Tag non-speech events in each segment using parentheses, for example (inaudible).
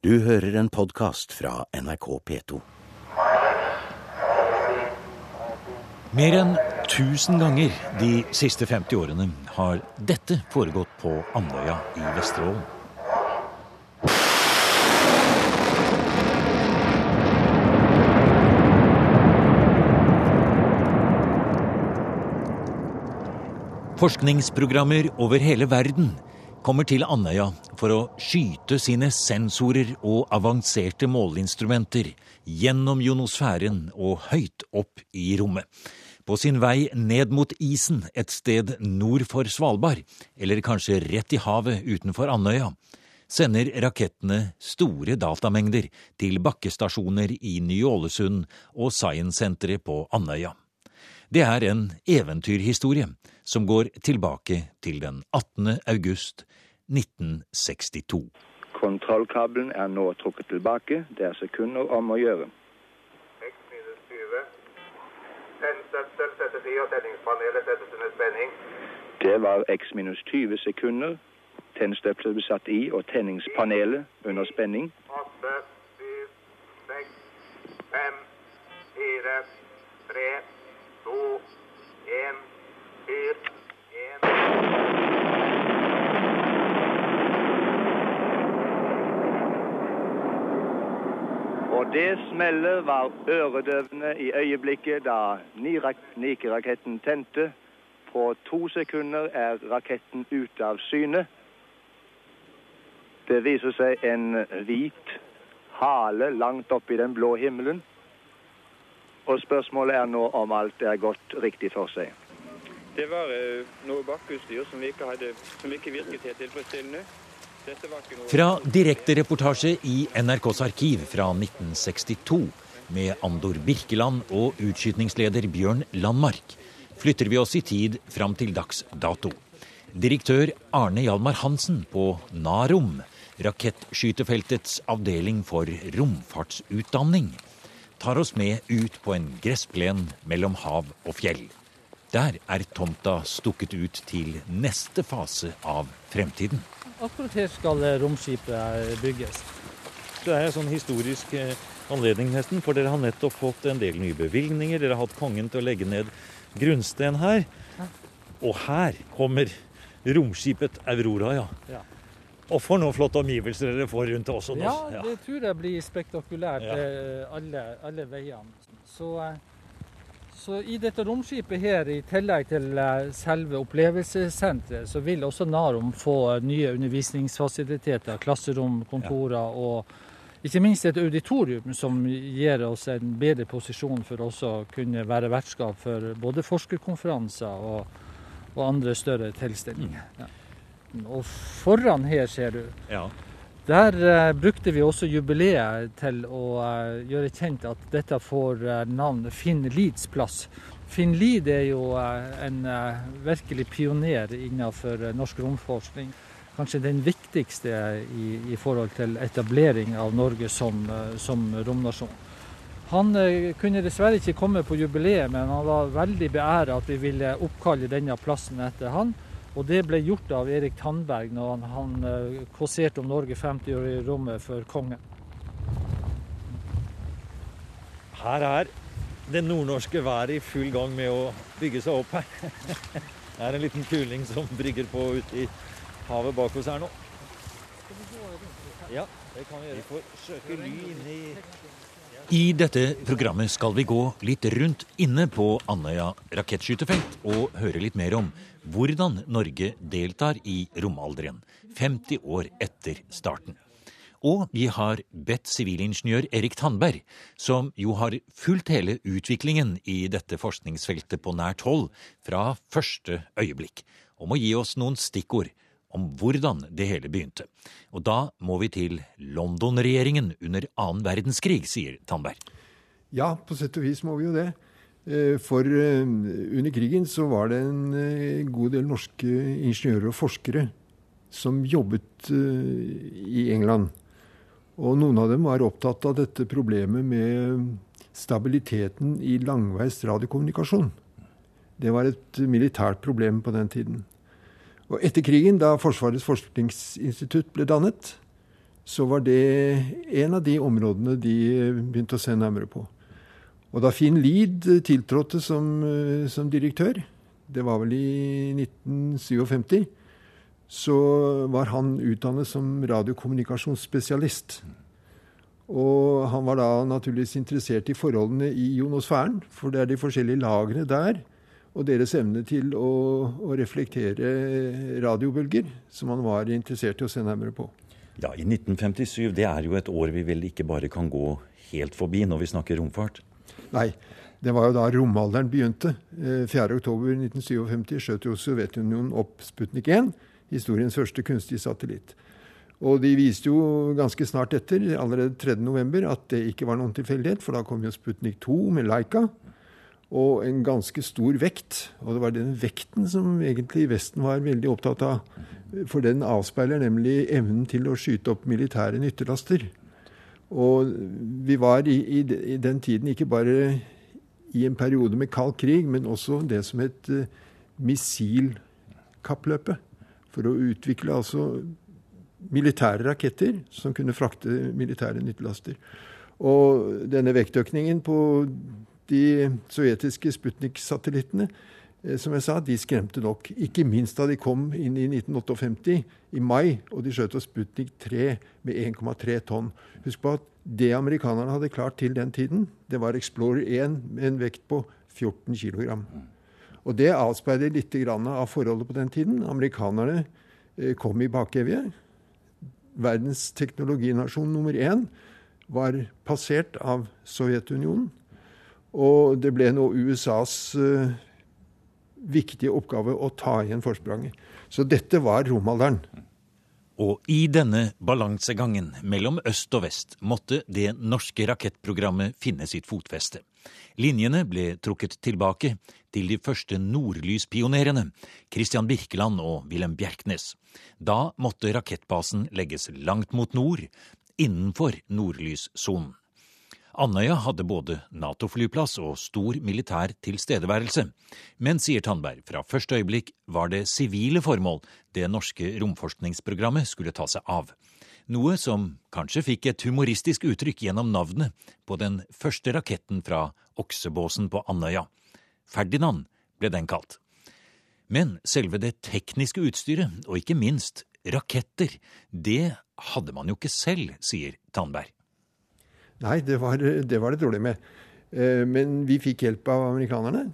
Du hører en podkast fra NRK P2. Mer enn 1000 ganger de siste 50 årene har dette foregått på Andøya i Vesterålen. Forskningsprogrammer over hele verden kommer til Andøya for å skyte sine sensorer og avanserte måleinstrumenter gjennom ionosfæren og høyt opp i rommet. På sin vei ned mot isen et sted nord for Svalbard, eller kanskje rett i havet utenfor Andøya, sender rakettene store datamengder til bakkestasjoner i Ny-Ålesund og Science-senteret på Andøya. Det er en eventyrhistorie som går tilbake til den 18. august 1962. Kontrollkabelen er nå trukket tilbake. Det er sekunder om å gjøre. 6 minus 20. Tennsensor settes i, og tenningspanelet settes under spenning. Det var x minus 20 sekunder. Tennstøpselet ble satt i, og tenningspanelet under spenning. 8, 7, 6, 5, 4, 3, 2, 1 fire, Og det smellet var øredøvende i øyeblikket da Nike-raketten tente. På to sekunder er raketten ute av syne. Det viser seg en hvit hale langt oppe i den blå himmelen. Og spørsmålet er nå om alt er gått riktig for seg. Det var eh, noe bakkeutstyr som, som ikke virket helt tilfredsstillende. Noe... Fra direktereportasje i NRKs arkiv fra 1962 med Andor Birkeland og utskytningsleder Bjørn Landmark flytter vi oss i tid fram til dags dato. Direktør Arne Hjalmar Hansen på NAROM, rakettskytefeltets avdeling for romfartsutdanning, tar oss med ut på en gressplen mellom hav og fjell. Der er tomta stukket ut til neste fase av fremtiden. Akkurat her skal eh, romskipet bygges. Det er en sånn historisk eh, anledning nesten, for dere har nettopp fått en del nye bevilgninger. Dere har hatt kongen til å legge ned grunnsten her. Og her kommer romskipet Aurora, ja. Ja. Og for noen flotte omgivelser dere får rundt oss. Ja, det tror jeg blir spektakulært Ja. eh, alle, alle veiene. Så, eh, så i dette romskipet her, i tillegg til eh, selve opplevelsessenteret, så vil også Narom få nye undervisningsfasiliteter, klasserom, kontorer og ikke minst et auditorium som gir oss en bedre posisjon for også å kunne være vertskap for både forskerkonferanser og, og andre større tilstelninger. Ja. Og foran her ser du Ja. Der eh, brukte vi også jubileet til å eh, gjøre kjent at dette får eh, navnet Finn Lids plass. Finn Lid er jo en virkelig pioner innenfor norsk romforskning. Kanskje den viktigste i, i forhold til etablering av Norge som, som romnasjon. Han kunne dessverre ikke komme på jubileet, men han var veldig beæra at vi ville oppkalle denne plassen etter han. Og det ble gjort av Erik Tandberg når han, han eh, kåserte om Norge 50 år i rommet for kongen. Her er det nordnorske været i full gang med å bygge seg opp her. (laughs) Det er en liten kuling som brygger på ute i havet bak oss her nå. Ja, det kan vi gjøre. Vi får søke ly inne i dette programmet skal vi gå litt rundt inne på Andøya rakettskytefelt og høre litt mer om hvordan Norge deltar i romalderen 50 år etter starten. Og vi har bedt sivilingeniør Erik Tandberg, som jo har fulgt hele utviklingen i dette forskningsfeltet på nært hold fra første øyeblikk, om å gi oss noen stikkord om hvordan det hele begynte. Og da må vi til London-regjeringen under annen verdenskrig, sier Tandberg. Ja, på sett og vis må vi jo det. Eh, For eh, under krigen så var det en eh, god del norske ingeniører og forskere som jobbet i England. Og noen av dem var opptatt av dette problemet med stabiliteten i langveis radiokommunikasjon. Det var et militært problem på den tiden. Og etter krigen, da Forsvarets forskningsinstitutt ble dannet, så var det en av de områdene de begynte å se nærmere på. Og da Finn Lied tiltrådte som, som direktør, det var vel i 1957, så var han utdannet som radiokommunikasjonsspesialist. Og han var da naturligvis interessert i forholdene i ionosfæren, for det er de forskjellige lagrene der, og deres evne til å, å reflektere radiobølger, som han var interessert i å se nærmere på. Ja, I 1957, det er jo et år vi vel ikke bare kan gå helt forbi når vi snakker romfart? Nei, det var jo da romalderen begynte. 4.10.1957 eh, skjøt jo Sovjetunionen opp Sputnik 1, historiens første kunstige satellitt. Og de viste jo ganske snart etter, allerede 3.11, at det ikke var noen tilfeldighet, for da kom jo Sputnik 2 med Laika. Og en ganske stor vekt. Og det var den vekten som egentlig Vesten var veldig opptatt av. For den avspeiler nemlig evnen til å skyte opp militære nyttelaster. Og vi var i, i, i den tiden ikke bare i en periode med kald krig, men også det som het uh, missilkappløpet. For å utvikle altså militære raketter som kunne frakte militære nyttelaster. Og denne vektøkningen på de sovjetiske Sputnik-satellittene eh, som jeg sa, de skremte nok. Ikke minst da de kom inn i 1958, i mai, og de skjøt oss Sputnik 3 med 1,3 tonn. Husk på at det amerikanerne hadde klart til den tiden, det var Explorer 1 med en vekt på 14 kg. Og det avspeiler litt av forholdet på den tiden. Amerikanerne eh, kom i bakevje verdens teknologinasjon nummer én var passert av Sovjetunionen. Og det ble nå USAs uh, viktige oppgave å ta igjen forspranget. Så dette var romalderen. Og i denne balansegangen mellom øst og vest måtte det norske rakettprogrammet finne sitt fotfeste. Linjene ble trukket tilbake til de første nordlyspionerene, Christian Birkeland og Wilhelm Bjerknes. Da måtte rakettbasen legges langt mot nord, innenfor nordlyssonen. Andøya hadde både Nato-flyplass og stor militær tilstedeværelse. Men, sier Tandberg, fra første øyeblikk var det sivile formål det norske romforskningsprogrammet skulle ta seg av. Noe som kanskje fikk et humoristisk uttrykk gjennom navnet på den første raketten fra oksebåsen på Andøya. Ferdinand ble den kalt. Men selve det tekniske utstyret, og ikke minst raketter, det hadde man jo ikke selv, sier Tandberg. Nei, det var det, var det trolig med. Eh, men vi fikk hjelp av amerikanerne.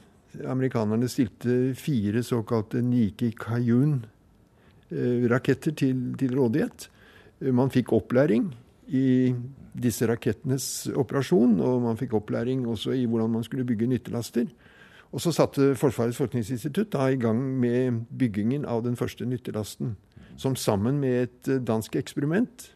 Amerikanerne stilte fire såkalte Nike Kayun-raketter eh, til, til rådighet. Eh, man fikk opplæring i disse rakettenes operasjon, og man fikk opplæring også i hvordan man skulle bygge nyttelaster. Og så satte Forsvarets forskningsinstitutt da i gang med byggingen av den første nyttelasten. Som sammen med et dansk eksperiment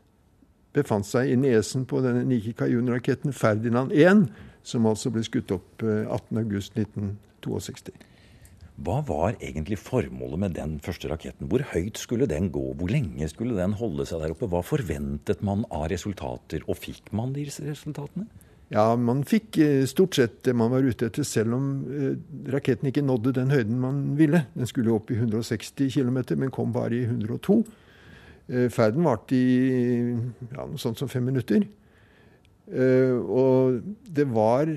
befant seg i nesen på denne Nike Kayun-raketten Ferdinand 1, som altså ble skutt opp 18.8.1962. Eh, Hva var egentlig formålet med den første raketten? Hvor høyt skulle den gå? Hvor lenge skulle den holde seg der oppe? Hva forventet man av resultater, og fikk man de resultatene? Ja, man fikk eh, stort sett det man var ute etter, selv om eh, raketten ikke nådde den høyden man ville. Den skulle opp i 160 km, men kom bare i 102. Eh, ferden varte i ja, noe sånt som fem minutter. Og det var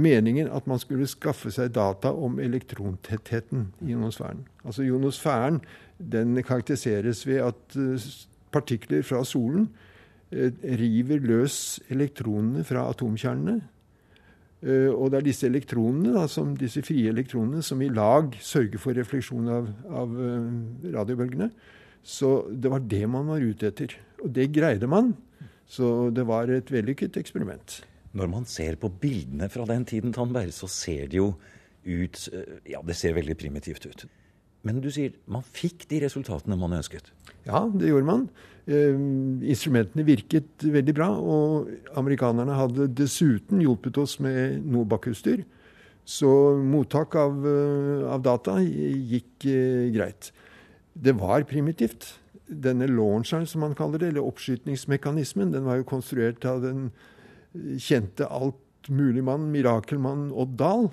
meningen at man skulle skaffe seg data om elektrontettheten i ionosfæren. Altså Ionosfæren den karakteriseres ved at partikler fra solen Eh, river løs elektronene fra atomkjernene. Eh, og det er disse elektronene, da, som, disse frie elektronene som i lag sørger for refleksjon av, av eh, radiobølgene. Så det var det man var ute etter. Og det greide man. Så det var et vellykket eksperiment. Når man ser på bildene fra den tiden, Tandberg, så ser det jo ut Ja, det ser veldig primitivt ut. Men du sier man fikk de resultatene man ønsket? Ja, det gjorde man. Eh, instrumentene virket veldig bra. Og amerikanerne hadde dessuten hjulpet oss med Nobac-utstyr. Så mottak av, eh, av, data gikk eh, greit. Det var primitivt. Denne launcheren, som man kaller det, eller oppskytningsmekanismen, den var jo konstruert av den kjente altmuligmannen, mirakelmann Odd Dahl.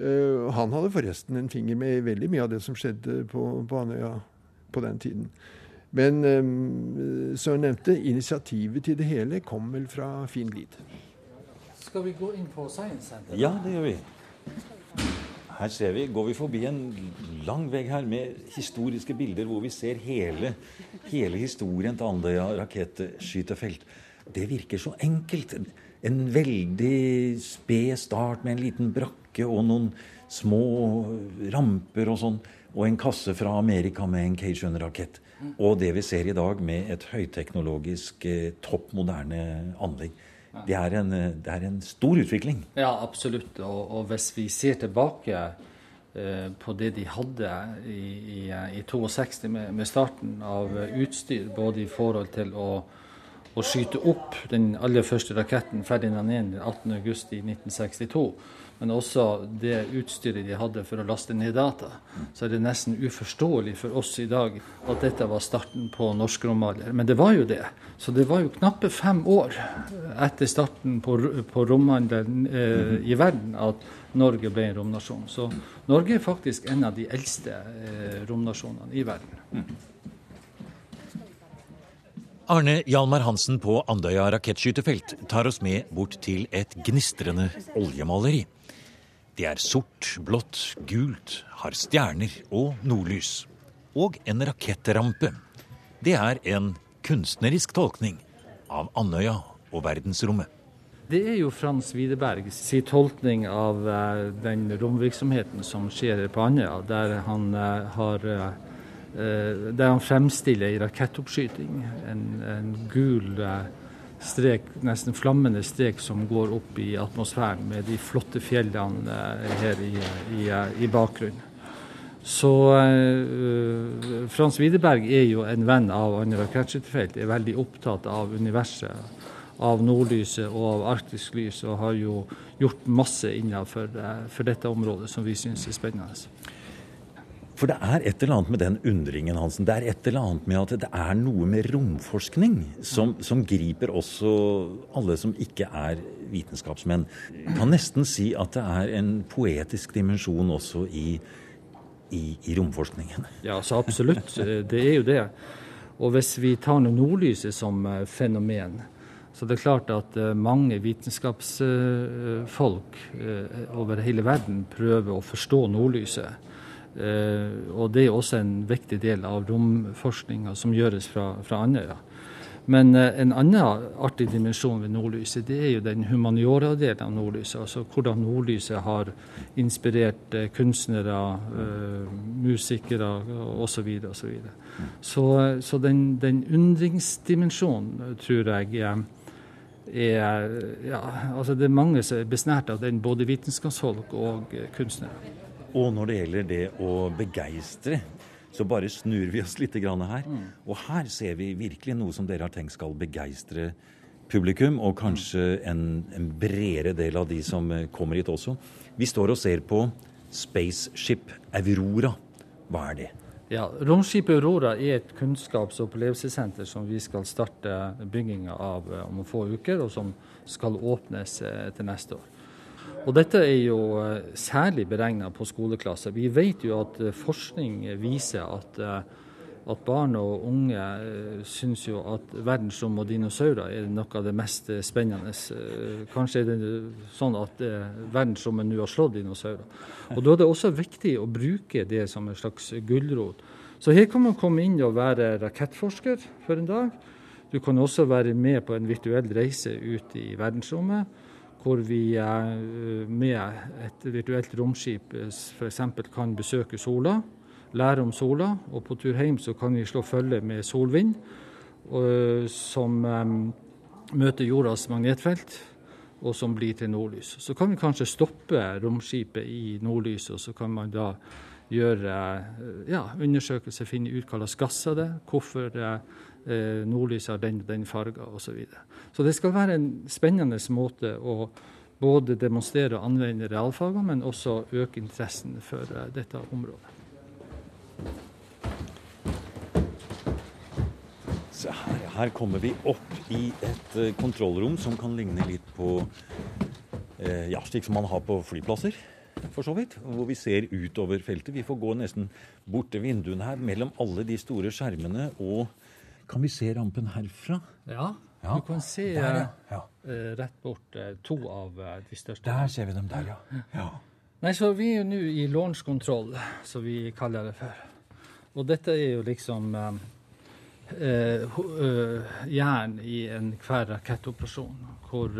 Uh, han hadde forresten en finger med veldig mye av det som skjedde på, på Andøya på den tiden. Men um, som jeg nevnte, initiativet til det hele kom vel fra Finn Lied. Skal vi gå inn på Science Center? Ja, det gjør vi. Her ser vi, går vi forbi en lang vegg her med historiske bilder hvor vi ser hele, hele historien til Andøya rakettskytefelt. Det virker så enkelt. En veldig sped start med en liten brakke og noen små ramper og sånn. Og en kasse fra Amerika med en Cajun-rakett. Og det vi ser i dag med et høyteknologisk, eh, topp moderne anlegg. Det er, en, det er, en, stor utvikling. Ja, absolutt. Og, og hvis vi ser tilbake eh, på det de hadde i, i, i 62 med, med, starten av utstyr, både i forhold til å, å skyte opp den aller første raketten Ferdinand 1 18.8.1962 men også det utstyret de hadde for å laste ned data, så er det nesten uforståelig for oss i dag at dette var starten på norsk romalder. Men det var jo det. Så det var jo knappe fem år etter starten på, på romhandelen eh, i verden at Norge ble en romnasjon. Så Norge er faktisk en av de eldste eh, romnasjonene i verden. Arne Hjalmar Hansen på Andøya rakettskytefelt tar oss med bort til et gnistrende oljemaleri. Det er sort, blått, gult, har stjerner og nordlys. Og en rakettrampe. Det er en kunstnerisk tolkning av Andøya og verdensrommet. Det er jo Frans Widerbergs tolkning av uh, den romvirksomheten som skjer på Andøya, der han uh, har uh, der han fremstiller i rakettoppskyting. En, en gul strek, nesten flammende strek som går opp i atmosfæren med de flotte fjellene eh, her i, i, i bakgrunnen. Så uh, Frans Widerberg er jo en venn av andre rakettskytterfelt, er veldig opptatt av universet, av nordlyset og av arktisk lys, og har jo gjort masse innenfor uh, dette området som vi syns er spennende. For det er et eller annet med den undringen, Hansen. Det er et eller annet med at det er noe med romforskning som, som griper også alle som ikke er vitenskapsmenn. Kan nesten si at det er en poetisk dimensjon også i, i, i romforskningen. Ja, så absolutt. Det er jo det. Og hvis vi tar nordlyset som eh, fenomen, så det er klart at eh, mange vitenskapsfolk eh, over hele verden prøver å forstå nordlyset. Eh, og det er også en viktig del av romforskninga som gjøres fra, fra Andøya. Men eh, en annen artig dimensjon ved nordlyset, det er jo den humaniora-delen av nordlyset. Altså hvordan nordlyset har inspirert eh, kunstnere, musikere osv. osv. Så, videre. så Så den, den undringsdimensjonen tror jeg er ja, altså Det er mange som er besnært av den, både vitenskapsfolk og kunstnere. Og når det gjelder det å begeistre, så bare snur vi oss litt her. Mm. Og her ser vi virkelig noe som dere har tenkt skal begeistre publikum, og kanskje en, en bredere del av de som eh, kommer hit også. Vi står og ser på Spaceship Aurora. Hva er det? Ja, Romskipet Aurora er et kunnskaps- og opplevelsessenter som vi skal starte bygginga av eh, om få uker, og som skal åpnes eh, til neste år. Og dette er jo eh, særlig beregna på skoleklasser. Vi vet jo at eh, forskning viser at, eh, at barn og unge syns jo at verdensrom og dinosaurer er noe av det mest spennende. Kanskje er det sånn at verdensrommet nå har slått dinosaurer. Og Da er det også viktig å bruke det som en slags gulrot. Så her kan man komme inn og være rakettforsker for en dag. Du kan også være med på en virtuell reise ut i verdensrommet hvor vi eh, med et virtuelt romskip eh, f.eks. kan besøke sola, lære om sola. Og på tur hjem så kan vi slå følge med solvind, eh, som møter jordas magnetfelt, og som blir til nordlys. Så kan vi kanskje stoppe romskipet i nordlyset, og så kan man da gjøre ja, undersøkelser, finne ut hva slags gasser det er, hvorfor nordlyset har den og den farga osv. Så, videre. så det skal være en spennende måte å både demonstrere og anvende realfagene, men også øke interessen for eh, dette området. Her, her, kommer vi opp i et uh, kontrollrom som kan ligne litt på eh, ja, slik som man har på flyplasser for så vidt. Hvor vi ser utover feltet. Vi får gå nesten bort til vinduene her mellom alle de store skjermene og Kan vi se rampen herfra? Ja, Ja, du kan se Der, ja. ja. eh, rett bort uh, to av uh, de største. Der ser vi dem der, ja. ja. Nei, så vi er jo nå i launchkontroll, som vi kaller det for. Og dette er jo liksom eh, eh, eh, jern i enhver rakettoperasjon, hvor,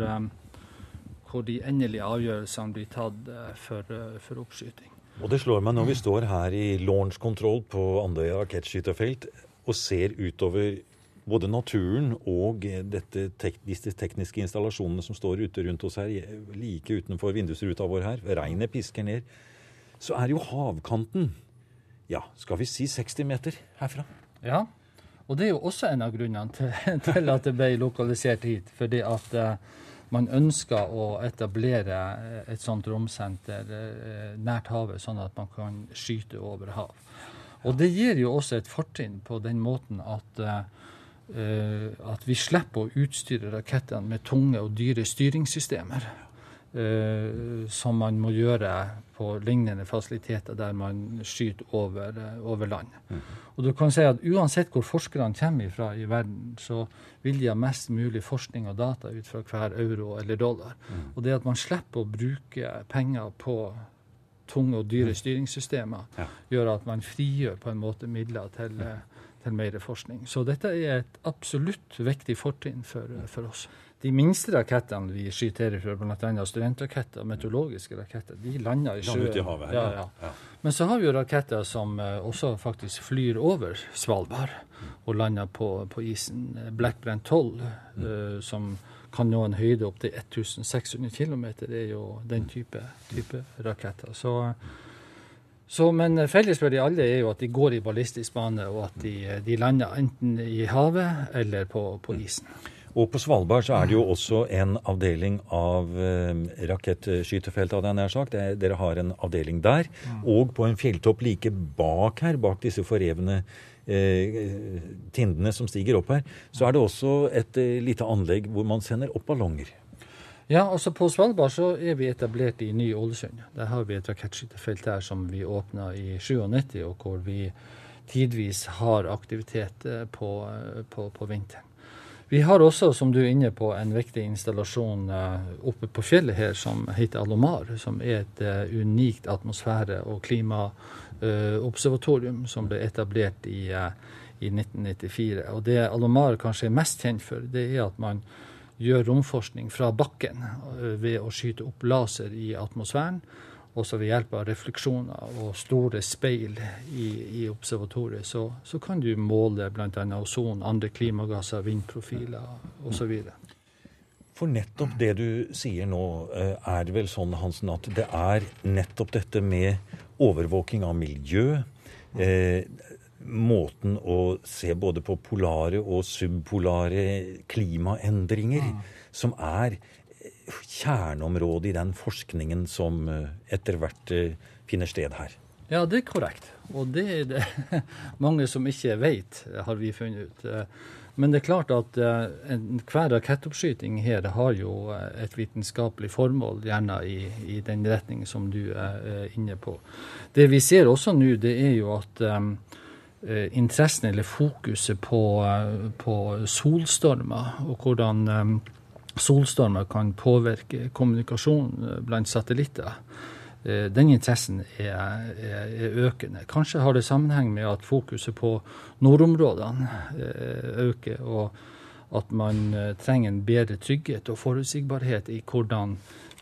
hvor de endelige avgjørelsene blir tatt for, for oppskyting. Og det slår meg når vi står her i launch control på Andøya rakettskyterfelt og ser utover både naturen og eh, dette tek disse tekniske installasjonene som står ute rundt oss her, like utenfor vindusruta vår her, regnet pisker ned, så er jo havkanten ja, skal vi si 60 meter herfra. Ja, og det er jo også en av grunnene til, (laughs) til at det ble lokalisert hit. Fordi at eh, man ønsker å etablere eh, et sånt romsenter nært havet, sånn at man kan skyte over hav. Og det gir jo også et fortrinn på den måten at, eh, at vi slipper å utstyre rakettene med tunge og dyre styringssystemer. Uh, som man må gjøre på lignende fasiliteter der man skyter over, uh, over land. Og du kan si at Uansett hvor forskerne kommer fra i verden, så vil de ha mest mulig forskning og data ut fra hver euro eller dollar. Og det at man slipper å bruke penger på tunge og dyre styringssystemer, Ja. gjør at man frigjør på en måte midler til, eh, til mer forskning. Så dette er et absolutt viktig fortrinn for, eh, for oss. De minste rakettene vi skyter fra, bl.a. studentraketter og meteorologiske raketter, de lander i sjøen. i havet ja, ja. ja. Ja. Men så har vi jo raketter som eh, også faktisk flyr over Svalbard og lander på, på isen. Blackbrant 12, uh, som kan nå en høyde opp til 1600 km, er jo den type, type raketter. Så, så, men felles for de alle er jo at de går i ballistisk bane, og at de, de lander enten i havet eller på, på isen. Og på Svalbard så er det jo også en avdeling av eh, rakettskytefeltet, hadde jeg nær sagt. Er, dere har en avdeling der. Og på en fjelltopp like bak her, bak disse forrevne eh, tindene som stiger opp her, så er det også et eh, lite anlegg hvor man sender opp ballonger. Ja, altså På Svalbard så er vi etablert i Ny-Ålesund. Der har vi et rakettskytefelt der som vi åpna i 97, og hvor vi tidvis har aktivitet eh, på, eh, på, på vinteren. Vi har også, som du er inne på, en viktig installasjon eh, oppe på fjellet her som heter Alomar, som er et eh, unikt atmosfære- og klimaobservatorium som ble etablert i, eh, i 1994. Og det Alomar kanskje er mest kjent for, det er at man gjør romforskning fra bakken ved å skyte opp laser i atmosfæren. Også ved hjelp av refleksjoner og store speil i, i observatoriet, så, så kan du måle bl.a. ozon, andre klimagasser, vindprofiler osv. For nettopp det du sier nå, eh, er det vel sånn, Hansen, at det er nettopp dette med overvåking av miljø, eh, måten å se både på polare og subpolare klimaendringer, som er kjerneområdet i den forskningen som eh, etter hvert eh, finner sted her. Ja, det er korrekt. Og det er det (laughs) mange som ikke vet, har vi funnet ut. Eh, Men det er klart at hver rakettoppskyting her har jo et vitenskapelig formål, gjerne i, i den retning som du er inne på. Det vi ser også nå, det er jo at eh, interessen eller fokuset på, på solstormer og hvordan solstormer kan påvirke kommunikasjon eh, blant satellitter. Eh, Den interessen er, er, er økende. Kanskje har det sammenheng med at fokuset på nordområdene eh, øker, og at man trenger en bedre trygghet og forutsigbarhet i hvordan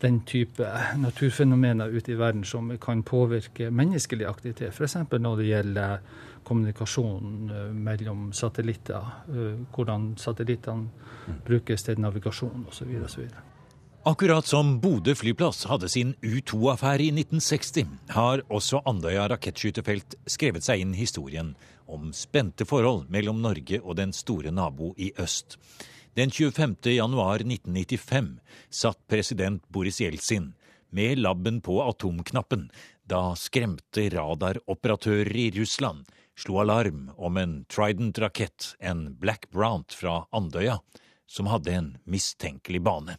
den type naturfenomener ute i verden som kan påvirke menneskelig aktivitet, f.eks. når det gjelder kommunikasjon eh, mellom satellitter, eh, hvordan satellittene brukes til navigasjon osv. osv. Akkurat som Bodø flyplass hadde sin U-2-affære i 1960, har også Andøya rakettskytefelt skrevet seg inn historien om spente forhold mellom Norge og den store nabo i øst. Den 25. januar 1995 satt president Boris Jeltsin med labben på atomknappen da skremte radaroperatører i Russland slo alarm om en Trident-rakett, en Black Brant fra Andøya, som hadde en mistenkelig bane.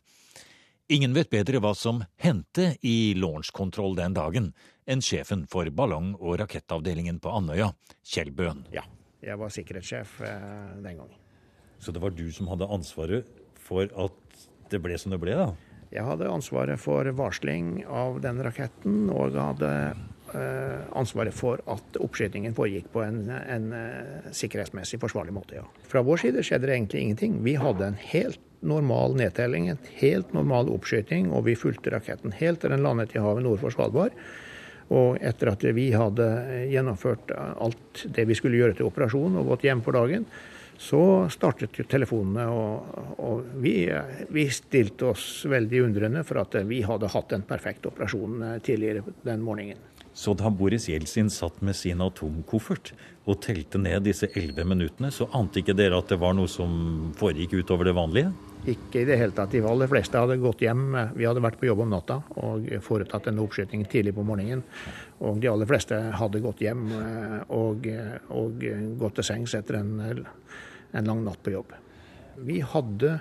Ingen vet bedre hva som hendte i launchkontroll den dagen enn sjefen for ballong- og rakettavdelingen på Andøya, Kjell Bøhn. Ja, jeg var sikkerhetssjef eh, den gangen. Så det var du som hadde ansvaret for at det ble som det ble, da? Jeg hadde ansvaret for varsling av den raketten, og hadde ansvaret for at oppskytingen foregikk på en, en eh, sikkerhetsmessig forsvarlig måte. Ja. Fra vår side skjedde det egentlig ingenting. Vi hadde en helt normal nedtelling, en helt normal oppskyting, og vi fulgte raketten helt til den landet i havet nord for Svalbard. Og etter at vi hadde gjennomført alt det vi skulle gjøre til operasjon og gått hjem for dagen, så startet jo telefonene, og, og vi, vi, stilte oss veldig undrende for at vi hadde hatt en perfekt operasjon tidligere den morgenen. Så da Boris Jeltsin satt med sin atomkoffert og telte ned disse elleve minuttene, så ante ikke dere at det var noe som foregikk utover det vanlige? Ikke i det hele tatt. De aller fleste hadde gått hjem. Vi hadde vært på jobb om natta og foretatt en oppskyting tidlig på morgenen. Og de aller fleste hadde gått hjem eh, og, og gått til sengs etter en, en, lang natt på jobb. Vi hadde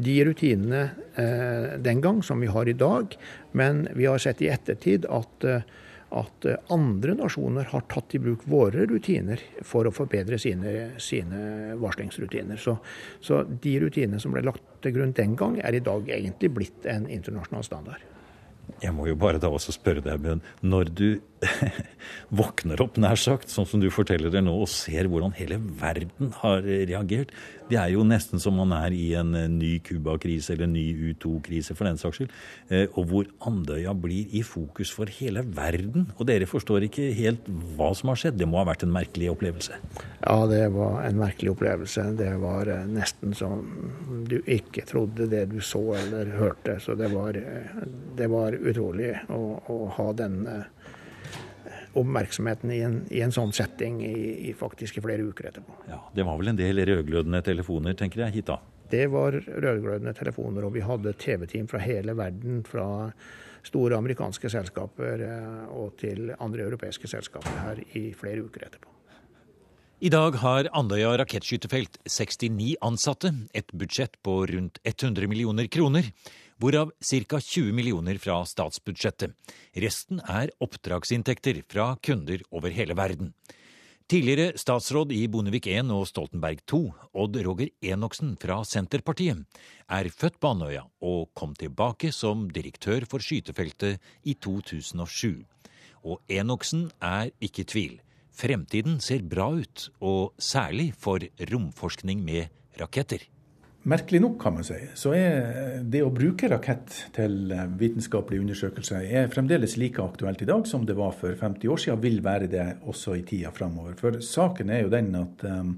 de rutinene eh, den gang som vi har i dag, men vi har sett i ettertid at eh, at andre nasjoner har tatt i bruk våre rutiner for å forbedre sine, sine varslingsrutiner. Så, så, de rutinene som ble lagt til grunn den gang, er i dag egentlig blitt en internasjonal standard. Jeg må jo bare da også spørre deg, Bjørn. Når du (laughs) våkner opp, nær sagt, sånn som du forteller det nå, og ser hvordan hele verden har reagert Det er jo nesten som man er i en ny Cuba-krise eller en ny U2-krise, for den saks skyld. Eh, og hvor Andøya blir i fokus for hele verden. Og dere forstår ikke helt hva som har skjedd. Det må ha vært en merkelig opplevelse? Ja, det var en merkelig opplevelse. Det var eh, nesten som du ikke trodde det du så eller hørte. Så det var, eh, det var utrolig å, å ha den oppmerksomheten i en, i en sånn setting i, i, faktisk i flere uker etterpå. Ja, Det var vel en del rødglødende telefoner, tenker jeg, hit da? Det var rødglødende telefoner, og vi hadde TV-team fra hele verden. Fra store amerikanske selskaper eh, og til andre europeiske selskaper her i flere uker etterpå. I dag har Andøya rakettskytefelt 69 ansatte, et budsjett på rundt 100 millioner kroner hvorav ca. 20 millioner fra statsbudsjettet. Resten er oppdragsinntekter fra kunder over hele verden. Tidligere statsråd i Bondevik I og Stoltenberg II, Odd Roger Enoksen fra Senterpartiet, er født på Andøya og kom tilbake som direktør for skytefeltet i 2007. Og Enoksen er ikke i tvil. Fremtiden ser bra ut, og særlig for romforskning med raketter. Merkelig nok, kan man si, så er det å bruke rakett til vitenskapelige undersøkelser er fremdeles like aktuelt i dag som det var for 50 år siden, vil være det også i tida framover. For saken er jo den at um,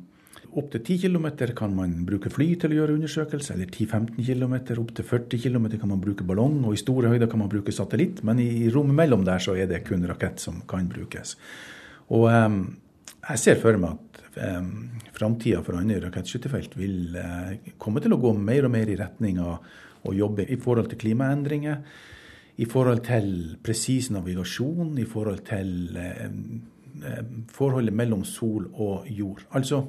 opptil 10 km kan man bruke fly til å gjøre undersøkelser, eller 10-15 km. Opptil 40 km kan man bruke ballong, og i store høyder kan man bruke satellitt. Men i rommet mellom der så er det kun rakett som kan brukes. Og um, jeg ser for meg at eh, framtida for Andøya rakettskytterfelt vil eh, komme til å gå mer og mer i retning av å jobbe i forhold til klimaendringer, i forhold til presis navigasjon, i forhold til eh, forholdet mellom sol og jord. Altså,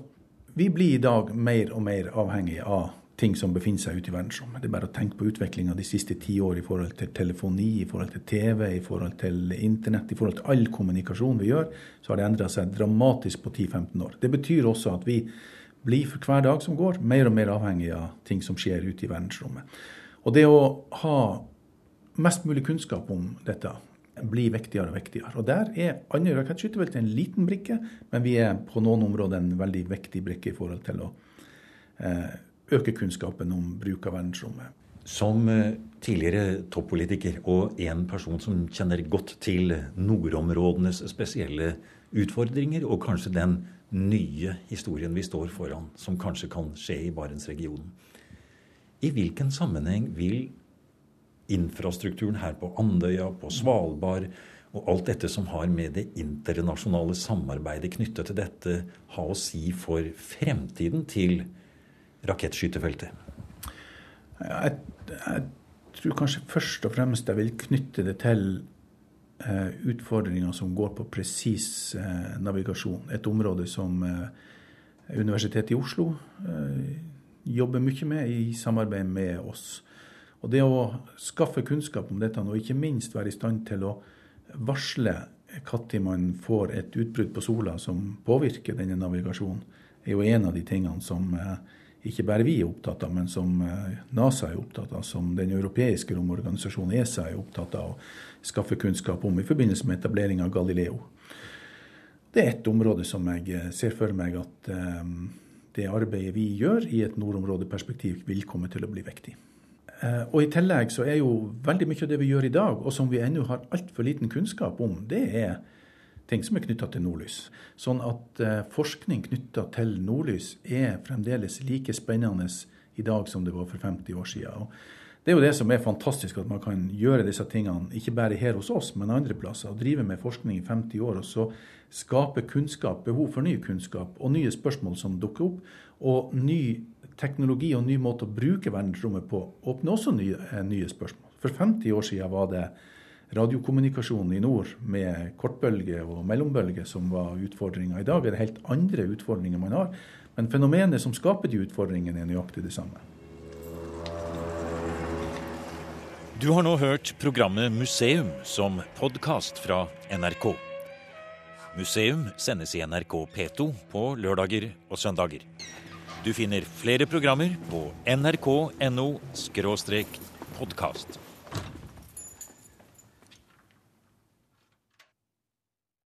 vi blir i dag mer og mer avhengig av ting som befinner seg ute i verdensrommet. Det er bare å tenke på utviklinga de siste ti år i forhold til telefoni, i forhold til TV, i forhold til internett, i forhold til all kommunikasjon vi gjør, så har det endra seg dramatisk på 10-15 år. Det betyr også at vi blir for hver dag som går, mer og mer avhengig av ting som skjer ute i verdensrommet. Og det å ha mest mulig kunnskap om dette blir viktigere og viktigere. Og Der er Andøya rakettskytefelt en liten brikke, men vi er på noen områder en veldig viktig brikke i forhold til å eh, øke kunnskapen om bruk av verdensrommet. Som eh, tidligere toppolitiker og en person som kjenner godt til nordområdenes spesielle utfordringer, og kanskje den nye historien vi står foran, som kanskje kan skje i Barentsregionen. I hvilken sammenheng vil infrastrukturen her på Andøya, på Svalbard og alt dette som har med det internasjonale samarbeidet knyttet til dette, ha å si for fremtiden til rakettskytefeltet? Jeg, jeg, tror kanskje først og fremst jeg vil knytte det til eh, utfordringer som går på presis eh, navigasjon. Et område som eh, Universitetet i Oslo jobber mye med i samarbeid med oss. Og Det å skaffe kunnskap om dette, og ikke minst være i stand til å varsle når man får et utbrudd på sola som påvirker denne navigasjonen, er jo en av de tingene som ikke bare vi er opptatt av, men som eh, NASA er opptatt av, som den europeiske romorganisasjonen ESA er opptatt av å skaffe kunnskap om i forbindelse med etablering av Galileo. Det er ett område som jeg eh, ser for meg at um, det arbeidet vi gjør i et nordområdeperspektiv, vil komme til å bli viktig. Og I tillegg så er jo veldig mye av det vi gjør i dag, og som vi ennå har altfor liten kunnskap om, det er ting som er knytta til nordlys. Sånn at eh, forskning knytta til nordlys er fremdeles like spennende i dag som det var for 50 år siden. Det er jo det som er fantastisk, at man kan gjøre disse tingene ikke bare her hos oss, men andre plasser. og Drive med forskning i 50 år og så skape kunnskap, behov for ny kunnskap og nye spørsmål som dukker opp. Og ny teknologi og ny måte å bruke verdensrommet på åpner også nye, eh, nye spørsmål. For 50 år siden var det radiokommunikasjon i nord med kortbølge og mellombølge som var utfordringa. I dag er det helt andre utfordringer man har, men fenomenet som skaper de utfordringene, er nøyaktig det samme. Du har nå hørt programmet Museum som podkast fra NRK. Museum sendes i NRK P2 på lørdager og søndager. Du finner flere programmer på nrk.no podkast.